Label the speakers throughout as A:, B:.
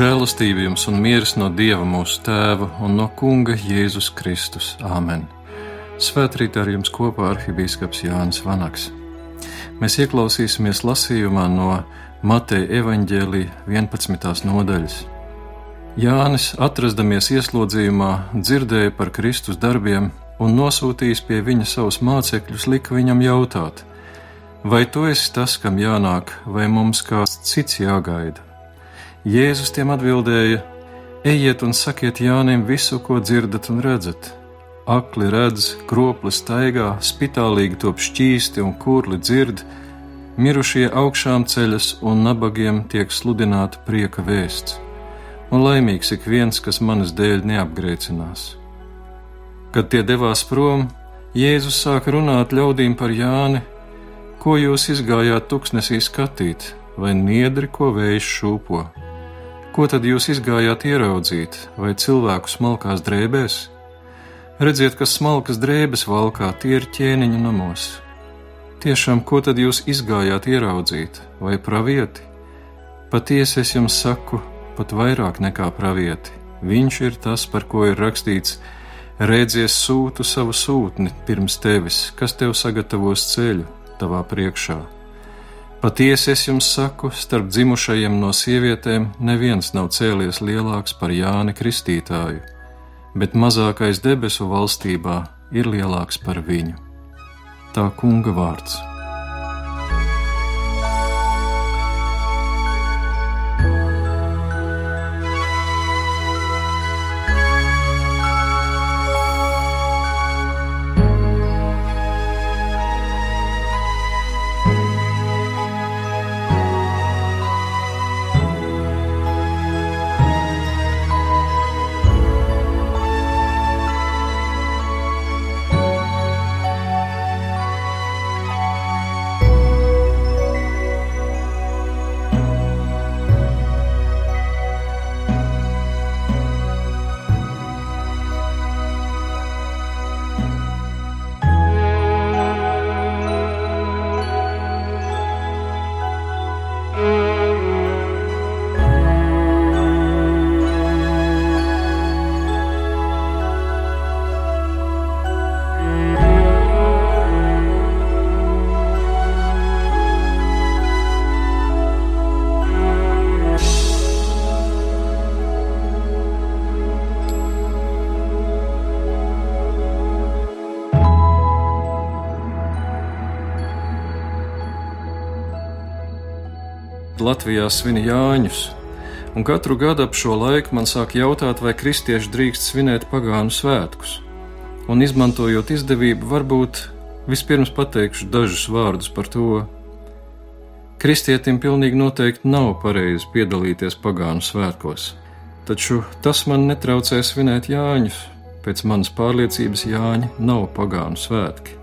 A: Žēlastība jums un miers no Dieva mūsu Tēva un no Kunga Jēzus Kristus. Āmen! Svētrīt ar jums kopā arhibīskaps Jānis Vanaks. Mēs ieklausīsimies lasījumā no Mateja evaņģēlīja 11. nodaļas. Jānis, atrastamies ieslodzījumā, dzirdēja par Kristus darbiem un nosūtījis pie viņa savus mācekļus, lika viņam jautāt: Vai tu esi tas, kam jānāk, vai mums kāds cits jāgaida? Jēzus tiem atbildēja: Ejiet un sakiet Jānim visu, ko dzirdat un redzat. Akli redz, kropli staigā, spitālīgi top šķīsti un kurli dzird, mirušie augšām ceļas un nabagiem tiek sludināta prieka vēsts. Un laimīgs ik viens, kas manas dēļ neapgrēcinās. Kad tie devās prom, Jēzus sāka runāt ļaudīm par Jāni, ko jūs izgājāt tuksnesī skatīt, vai niedri, ko vējš šūpo. Ko tad jūs izgājāt ieraudzīt, vai cilvēku smalkās drēbēs? Redziet, ka smalkas drēbes valkā tie ir ķēniņu namos. Tiešām, ko tad jūs izgājāt ieraudzīt, vai pravieti? Patiesi es jums saku, pat vairāk nekā pravieti. Viņš ir tas, par ko ir rakstīts: Rēdzies sūtu savu sūtni pirms tevis, kas tev sagatavos ceļu tavā priekšā Patiesi es jums saku, starp dzimušajiem no sievietēm neviens nav cēlies lielāks par Jāni Kristītāju, bet mazākais debesu valstībā ir lielāks par viņu. Tā kunga vārds. Latvijā svin Jāņus, un katru gadu ap šo laiku man sāk jautāt, vai kristieši drīkst svinēt pagānu svētkus. Un izmantojot izdevību, varbūt vispirms pateikšu dažus vārdus par to. Kristietim pilnīgi noteikti nav pareizi piedalīties pagānu svētkos, taču tas man netraucē svinēt Jāņus. Pēc manas pārliecības Jāņi nav pagānu svētki.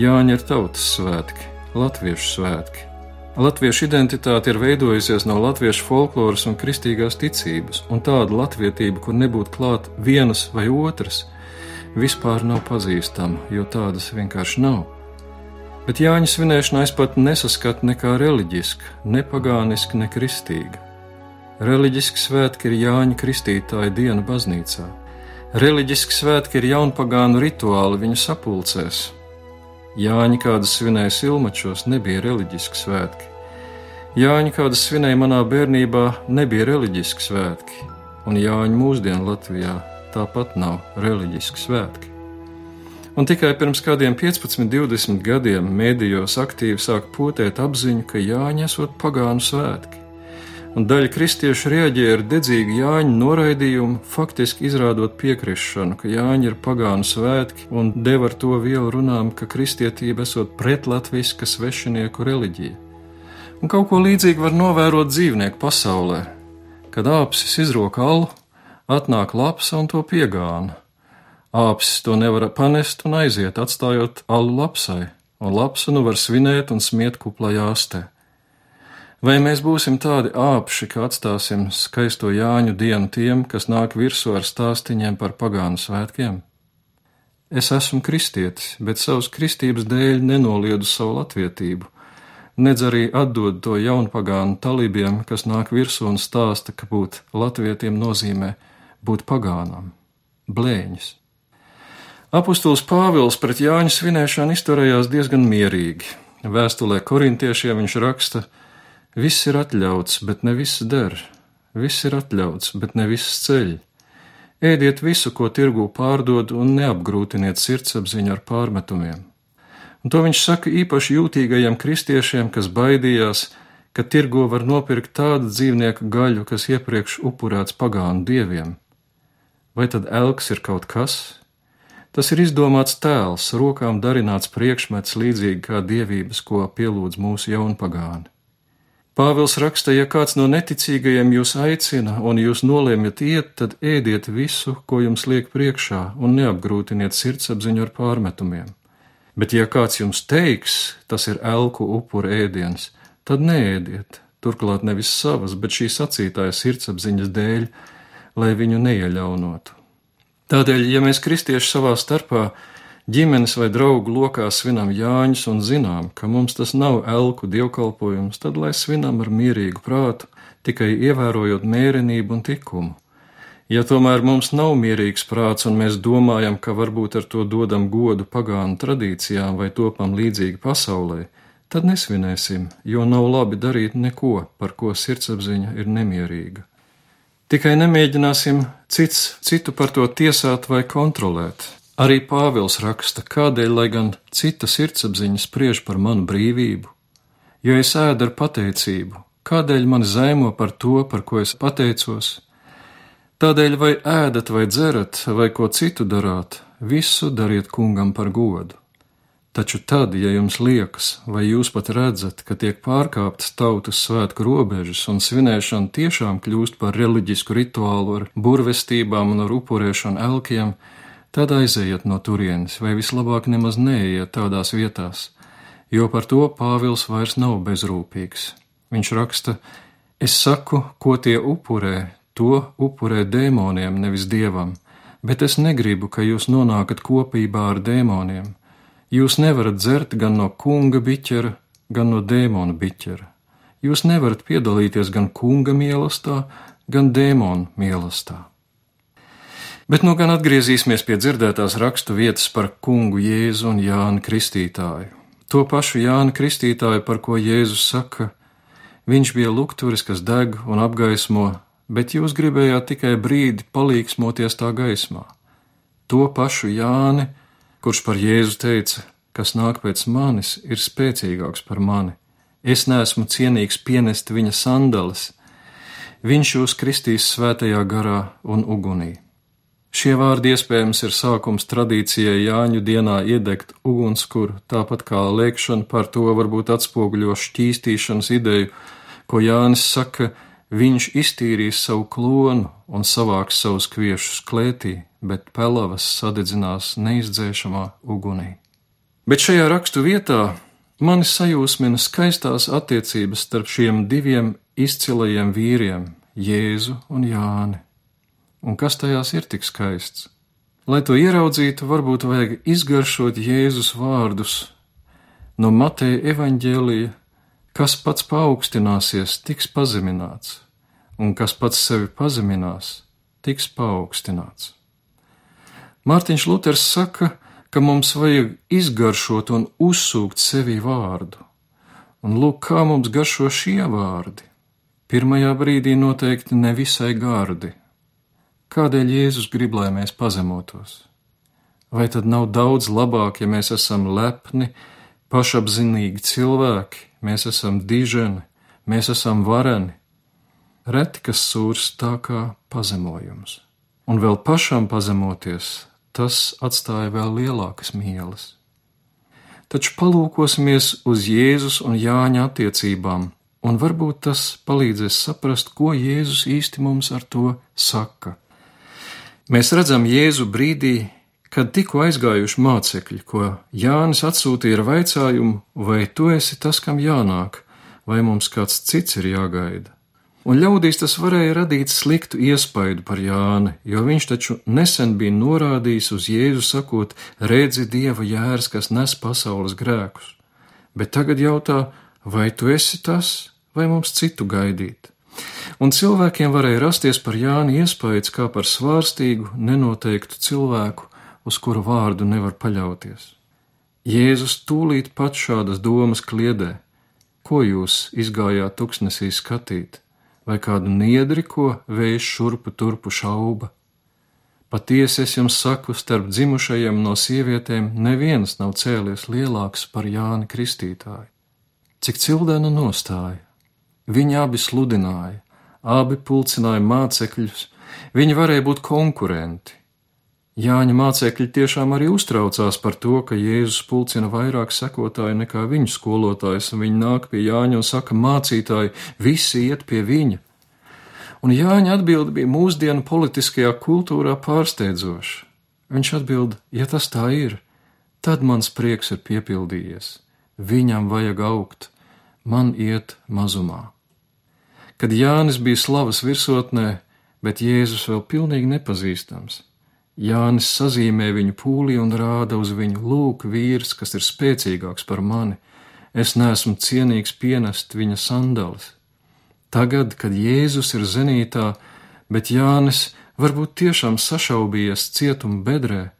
A: Jāņi ir tautas svētki, latviešu svētki. Latviešu identitāte ir veidojusies no latviešu folkloras un kristīgās ticības, un tāda latvietība, kur nebūtu klāt vienas vai otras, vispār nav pazīstama, jo tādas vienkārši nav. Bet Jāņa svinēšana es pat nesaskatu nekā reliģiska, ne pagāniska, ne kristīga. Reliģiski svētki ir Jāņa Kristītāja diena baznīcā. Reliģiski svētki ir jaunpagānu rituāli viņu sapulcēs, Jāņi, kādas svinēja Silmačos, nebija reliģiski svētki. Jāņi, kādas svinēja manā bērnībā, nebija reliģiski svētki, un Jāņi mūsdienu Latvijā tāpat nav reliģiski svētki. Un tikai pirms kādiem 15, 20 gadiem mēdījos aktīvi sāk potēt apziņu, ka Jāņi esot pagānu svētki un daļa kristiešu reaģēja ar dedzīgu Jāņa noraidījumu, faktiski izrādot piekrišanu, ka Jāņa ir pagānu svētki un deva ar to vielu runām, ka kristietība esot pretlatviska svešinieku reliģija. Un kaut ko līdzīgu var novērot dzīvnieku pasaulē, kad āpsis izroka alu, atnāk lapsa un to piegāna. Āpsis to nevar panest un aiziet, atstājot alu lapsai, un lapsa nu var svinēt un smiet kuplajā astē. Vai mēs būsim tādi āpši, ka atstāsim skaisto Jāņu dienu tiem, kas nāk virsū ar stāstiņiem par pagānu svētkiem? Es esmu kristietis, bet savas kristības dēļ nenoliedu savu latvietību. nedz arī atdod to jaunpagānu talībiem, kas nāk virsū un stāsta, ka būt latvietiem nozīmē būt pagānam, blēņas. Apostols Pāvils pret Jāņa svinēšanu izturējās diezgan mierīgi. Vēstulē korintiešiem viņš raksta: Viss ir atļauts, bet ne viss der, viss ir atļauts, bet ne viss ceļ. Ēdiet visu, ko tirgū pārdod, un neapgrūtiniet sirdsapziņu ar pārmetumiem. Un to viņš saka īpaši jūtīgajiem kristiešiem, kas baidījās, ka tirgo var nopirkt tādu dzīvnieku gaļu, kas iepriekš upurēts pagānu dieviem. Vai tad elks ir kaut kas, Tas ir izdomāts tēls, rokām darināts priekšmets, līdzīgi kā dievības, ko pielūdz mūsu jaunpagāni. Pāvils raksta, ja kāds no neticīgajiem jūs aicina un jūs nolēmjat iet, tad ēdiet visu, ko jums liek priekšā, un neapgrūtiniet sirdsapziņu ar pārmetumiem. Bet, ja kāds jums teiks, tas ir elku upura ēdiens, tad neēdiet, turklāt nevis savas, bet šī sacītāja sirdsapziņas dēļ, lai viņu neieļaunotu. Tādēļ, ja mēs kristieši savā starpā ģimenes vai draugu lokā svinam Jāņus un zinām, ka mums tas nav elku dievkalpojums, tad lai svinam ar mierīgu prātu, tikai ievērojot mērenību un likumu. Ja tomēr mums nav mierīgs prāts un mēs domājam, ka varbūt ar to dodam godu pagānu tradīcijām vai topam līdzīgi pasaulē, tad nesvinēsim, jo nav labi darīt neko, par ko sirdsapziņa ir nemierīga. Tikai nemēģināsim cits citu par to tiesāt vai kontrolēt. Arī Pāvils raksta, kādēļ, lai gan cita sirdsapziņa spriež par manu brīvību, jo es ēdu ar pateicību, kādēļ man zaimo par to, par ko es pateicos. Tādēļ, vai ēdat, vai dzerat, vai ko citu darāt, visu dariet kungam par godu. Taču tad, ja jums liekas, vai jūs pat redzat, ka tiek pārkāptas tautas svētku robežas un svinēšana tiešām kļūst par reliģisku rituālu ar burvestībām un ar upurēšanu elkiem, tad aizejiet no turienes, vai vislabāk nemaz neiet tādās vietās, jo par to Pāvils vairs nav bezrūpīgs. Viņš raksta: Es saku, ko tie upurē, to upurē dēmoniem, nevis dievam, bet es negribu, ka jūs nonākat kopībā ar dēmoniem Jūs nevarat dzert gan no kunga biķera, gan no dēmona biķera. Jūs nevarat piedalīties gan kunga mīlestībā, gan dēmona mīlestībā. Bet nu gan atgriezīsimies pie dzirdētās rakstu vietas par kungu Jēzu un Jānu Kristītāju. To pašu Jānu Kristītāju, par ko Jēzus saka, viņš bija lukturis, kas deg un apgaismo, bet jūs gribējāt tikai brīdi palīgsmoties tā gaismā. To pašu Jāni, kurš par Jēzu teica, kas nāk pēc manis, ir spēcīgāks par mani. Es neesmu cienīgs pienest viņa sandales. Viņš jūs kristīs svētajā garā un ugunī. Šie vārdi iespējams ir sākums tradīcijai Jāņu dienā iedegt ugunskura, tāpat kā lēkšana par to varbūt atspoguļo šķīstīšanas ideju, ko Jānis saka, viņš iztīrīs savu klonu un savāks savus kviešus klētī, bet pelavas sadedzinās neizdzēšamā ugunī. Bet šajā rakstu vietā mani sajūsmina skaistās attiecības starp šiem diviem izcilajiem vīriem, Jēzu un Jāni. Un kas tajās ir tik skaists? Lai to ieraudzītu, varbūt vajag izgaršot Jēzus vārdus no Mateja evaņģēlija, kas pats paaugstināsies, tiks pazemināts, un kas pats sevi pazeminās, tiks paaugstināts. Mārtiņš Luters saka, ka mums vajag izgaršot un uzsūkt sevi vārdu. Un lūk, kā mums garšo šie vārdi. Pirmajā brīdī noteikti nevisai gardi. Kādēļ Jēzus grib, lai mēs pazemotos? Vai tad nav daudz labāk, ja mēs esam lepni, pašapzinīgi cilvēki, mēs esam diženi, mēs esam vareni? Reti kas sūrs tā kā pazemojums. Un vēl pašam pazemoties, tas atstāja vēl lielākas mīlas. Taču palūkosimies uz Jēzus un Jāņa attiecībām, un varbūt tas palīdzēs saprast, ko Jēzus īsti mums ar to saka. Mēs redzam Jēzu brīdī, kad tikko aizgājuši mācekļi, ko Jānis atsūtīja ar vaicājumu, vai tu esi tas, kam jānāk, vai mums kāds cits ir jāgaida? Un ļaudīs tas varēja radīt sliktu iespaidu par Jāni, jo viņš taču nesen bija norādījis uz Jēzu sakot, redzi Dieva jērs, kas nes pasaules grēkus, bet tagad jautā, vai tu esi tas, vai mums citu gaidīt? Un cilvēkiem varēja rasties par Jāni iespējas kā par svārstīgu, nenoteiktu cilvēku, uz kuru vārdu nevar paļauties. Jēzus tūlīt pat šādas domas kliedē. Ko jūs izgājāt tuksnesī skatīt, vai kādu niedri, ko vējš šurpu turpu šauba? Patiesi es jums saku, starp dzimušajiem no sievietēm neviens nav cēlies lielāks par Jāni Kristītāju. Cik cildēna nostāja! Viņi abi sludināja, abi pulcināja mācekļus, viņi varēja būt konkurenti. Jāņa mācekļi tiešām arī uztraucās par to, ka Jēzus pulcina vairāk sekotāju nekā viņu skolotājs, un viņi nāk pie Jāņa un saka: Mācītāji, visi iet pie viņa! un Jāņa atbilde bija mūsdienu politiskajā kultūrā pārsteidzoša. Viņš atbild, ja tas tā ir, tad mans prieks ir piepildījies, viņam vajag augt, man iet mazumā. Kad Jānis bija slavas virsotnē, bet Jēzus vēl pilnīgi nepazīstams. Jānis sazīmē viņu pūlī un rāda uz viņu: Lūk, vīrs, kas ir spēcīgāks par mani, es neesmu cienīgs pienest viņa sandālis. Tagad, kad Jēzus ir zenītā, bet Jānis varbūt tiešām sašaubījies cietuma bedrē,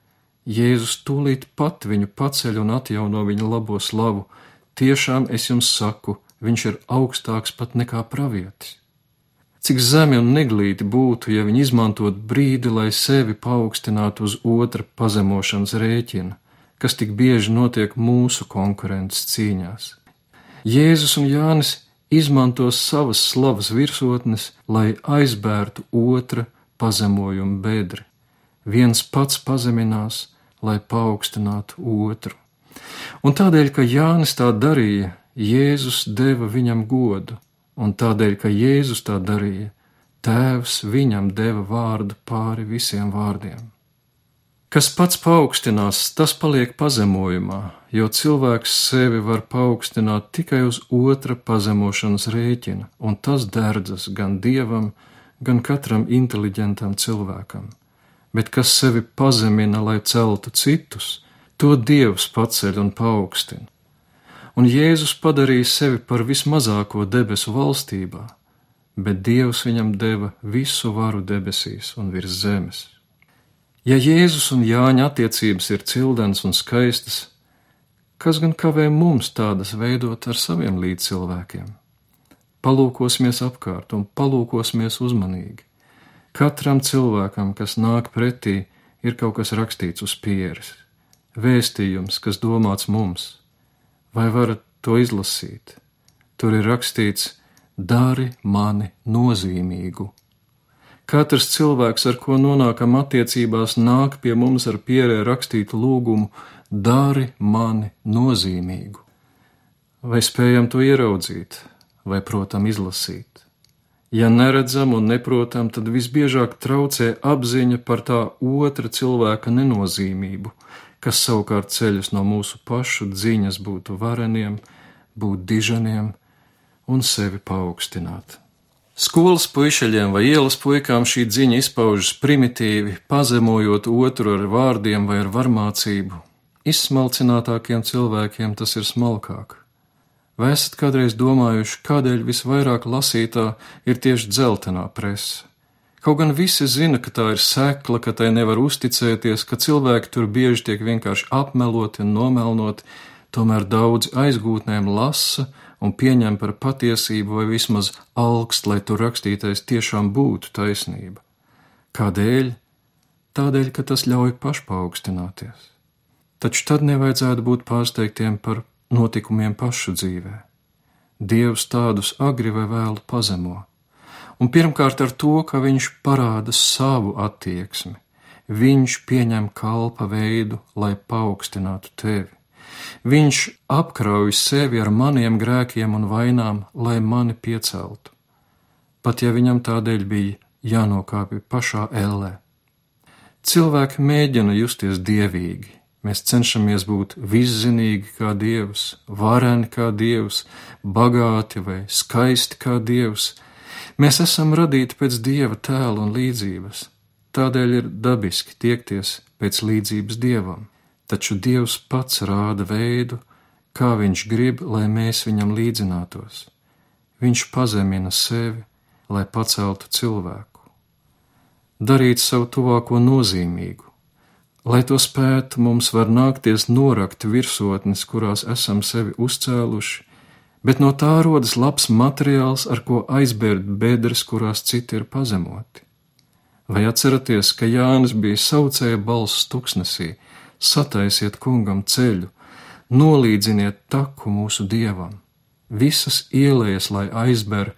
A: Jēzus tūlīt pat viņu paceļ un atjauno viņa labo slavu. Tiešām es jums saku, viņš ir augstāks pat nekā pravietis. Cik zemi un neglīti būtu, ja viņi izmantot brīdi, lai sevi paaugstinātu uz otra pazemošanas rēķina, kas tik bieži notiek mūsu konkurences cīņās. Jēzus un Jānis izmantos savas slavas virsotnes, lai aizbērtu otra pazemojumu bedri. Viens pats pazeminās, lai paaugstinātu otru. Un tādēļ, ka Jānis tā darīja, Jēzus deva viņam godu, un tādēļ, ka Jēzus tā darīja, Tēvs viņam deva vārdu pāri visiem vārdiem. Kas pats paaugstinās, tas paliek pazemojumā, jo cilvēks sevi var paaugstināt tikai uz otra pazemošanas rēķina, un tas derdzas gan dievam, gan katram inteliģentam cilvēkam. Bet kas sevi pazemina, lai celtu citus, to dievs paceļ un paaugstina. Un Jēzus padarīja sevi par vismazāko debesu valstībā, bet dievs viņam deva visu varu debesīs un virs zemes. Ja Jēzus un Jāņa attiecības ir cildens un skaistas, kas gan kavē mums tādas veidot ar saviem līdzcilvēkiem? Palūkosimies apkārt un palūkosimies uzmanīgi. Katram cilvēkam, kas nāk pretī, ir kaut kas rakstīts uz pieres, vēstījums, kas domāts mums. Vai varat to izlasīt? Tur ir rakstīts: Dari mani nozīmīgu Katrs cilvēks, ar ko nonākam attiecībās, nāk pie mums ar pierē rakstītu lūgumu: dari mani nozīmīgu. Vai spējam to ieraudzīt, vai protam izlasīt? Ja neredzam un neprotam, tad visbiežāk traucē apziņa par tā otra cilvēka nenozīmību, kas savukārt ceļas no mūsu pašu dziņas būt vareniem, būt diženiem un sevi paaugstināt. Skolas puikaļiem vai ielas puikām šī ziņa izpaužas primitīvi, pazemojot otru ar vārdiem vai ar varmācību. Izsmalcinātākiem cilvēkiem tas ir smalkāk. Vai esat kādreiz domājuši, kādēļ visvairāk lasītā ir tieši dzeltenā presa? Kaut gan visi zina, ka tā ir sekla, ka tai nevar uzticēties, ka cilvēki tur bieži tiek vienkārši apmeloti un nomelnoti, tomēr daudzi aizgūtnēm lasa un pieņem par patiesību vai vismaz augst, lai tur rakstītais tiešām būtu taisnība. Kādēļ? Tādēļ, ka tas ļauj pašpaukstināties. Taču tad nevajadzētu būt pārsteigtiem par notikumiem pašu dzīvē. Dievs tādus agri vai vēlu pazemo, un pirmkārt ar to, ka viņš parāda savu attieksmi, viņš pieņem kalpa veidu, lai paaugstinātu tevi. Viņš apkrauj sevi ar maniem grēkiem un vainām, lai mani pieceltu, pat ja viņam tādēļ bija jānokāpj pašā ellē. Cilvēki mēģina justies dievīgi, mēs cenšamies būt viszinīgi kā dievs, vareni kā dievs, bagāti vai skaisti kā dievs. Mēs esam radīti pēc dieva tēla un līdzības, tādēļ ir dabiski tiekties pēc līdzības dievam taču Dievs pats rāda veidu, kā viņš grib, lai mēs viņam līdzinātos. Viņš pazemina sevi, lai paceltu cilvēku. Darīt savu tuvāko nozīmīgu. Lai to spētu, mums var nākties norakt virsotnes, kurās esam sevi uzcēluši, bet no tā rodas labs materiāls, ar ko aizbērt bedres, kurās citi ir pazemoti. Vai atceraties, ka Jānis bija saucēja balss tuksnesī, sataisiet kungam ceļu, nolīdziniet taku mūsu dievam, visas ielējas, lai aizber,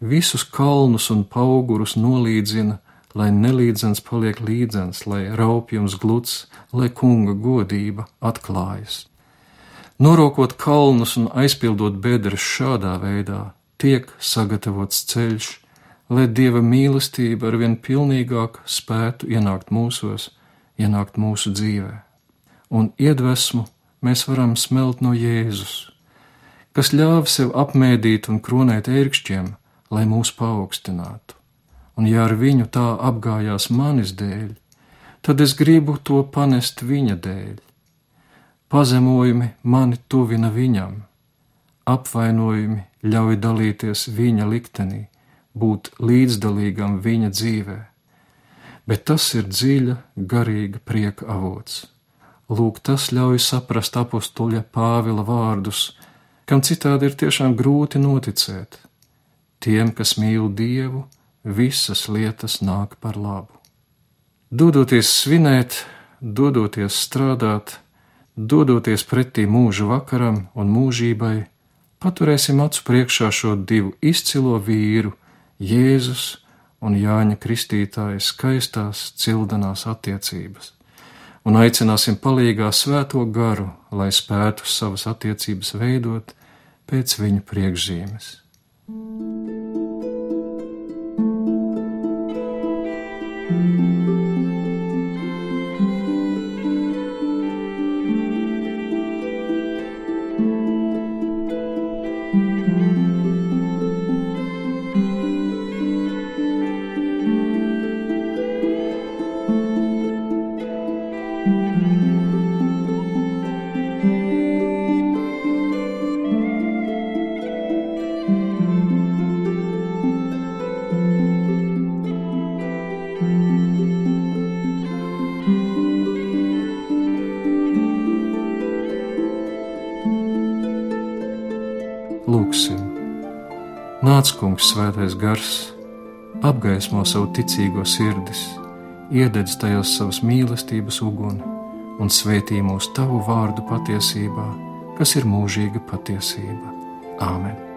A: visus kalnus un paugurus nolīdzina, lai nelīdzens paliek līdzens, lai raupjums gluds, lai kunga godība atklājas. Norokot kalnus un aizpildot bedres šādā veidā, tiek sagatavots ceļš, lai dieva mīlestība ar vien pilnīgāk spētu ienākt mūsos, ienākt mūsu dzīvē. Un iedvesmu mēs varam smelt no Jēzus, kas ļāva sev apmēdīt un kronēt ērkšķiem, lai mūs paaugstinātu. Un ja ar viņu tā apgājās manis dēļ, tad es gribu to panest viņa dēļ Pazemojumi mani tuvina viņam, apvainojumi ļauj dalīties viņa liktenī, būt līdzdalīgam viņa dzīvē, bet tas ir dziļa, garīga prieka avots. Lūk, tas ļauj saprast apustuļa Pāvila vārdus, kam citādi ir tiešām grūti noticēt. Tiem, kas mīl Dievu, visas lietas nāk par labu. Dodoties svinēt, dodoties strādāt, dodoties pretī mūža vakaram un mūžībai, paturēsim acu priekšā šo divu izcilo vīru, Jēzus un Jāņa Kristītāja skaistās, cildenās attiecības, un aicināsim palīgā svēto garu, lai spētu savas attiecības veidot pēc viņu priekšzīmes. Lūksim, svētais gars, apgaismo savu ticīgo sirdis, iededz tajos savas mīlestības uguni un svētī mūsu tavu vārdu patiesībā, kas ir mūžīga patiesība. Āmen!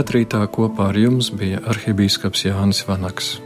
A: Svētrītā kopā ar jums bija arhibīskaps Jānis Vanaks.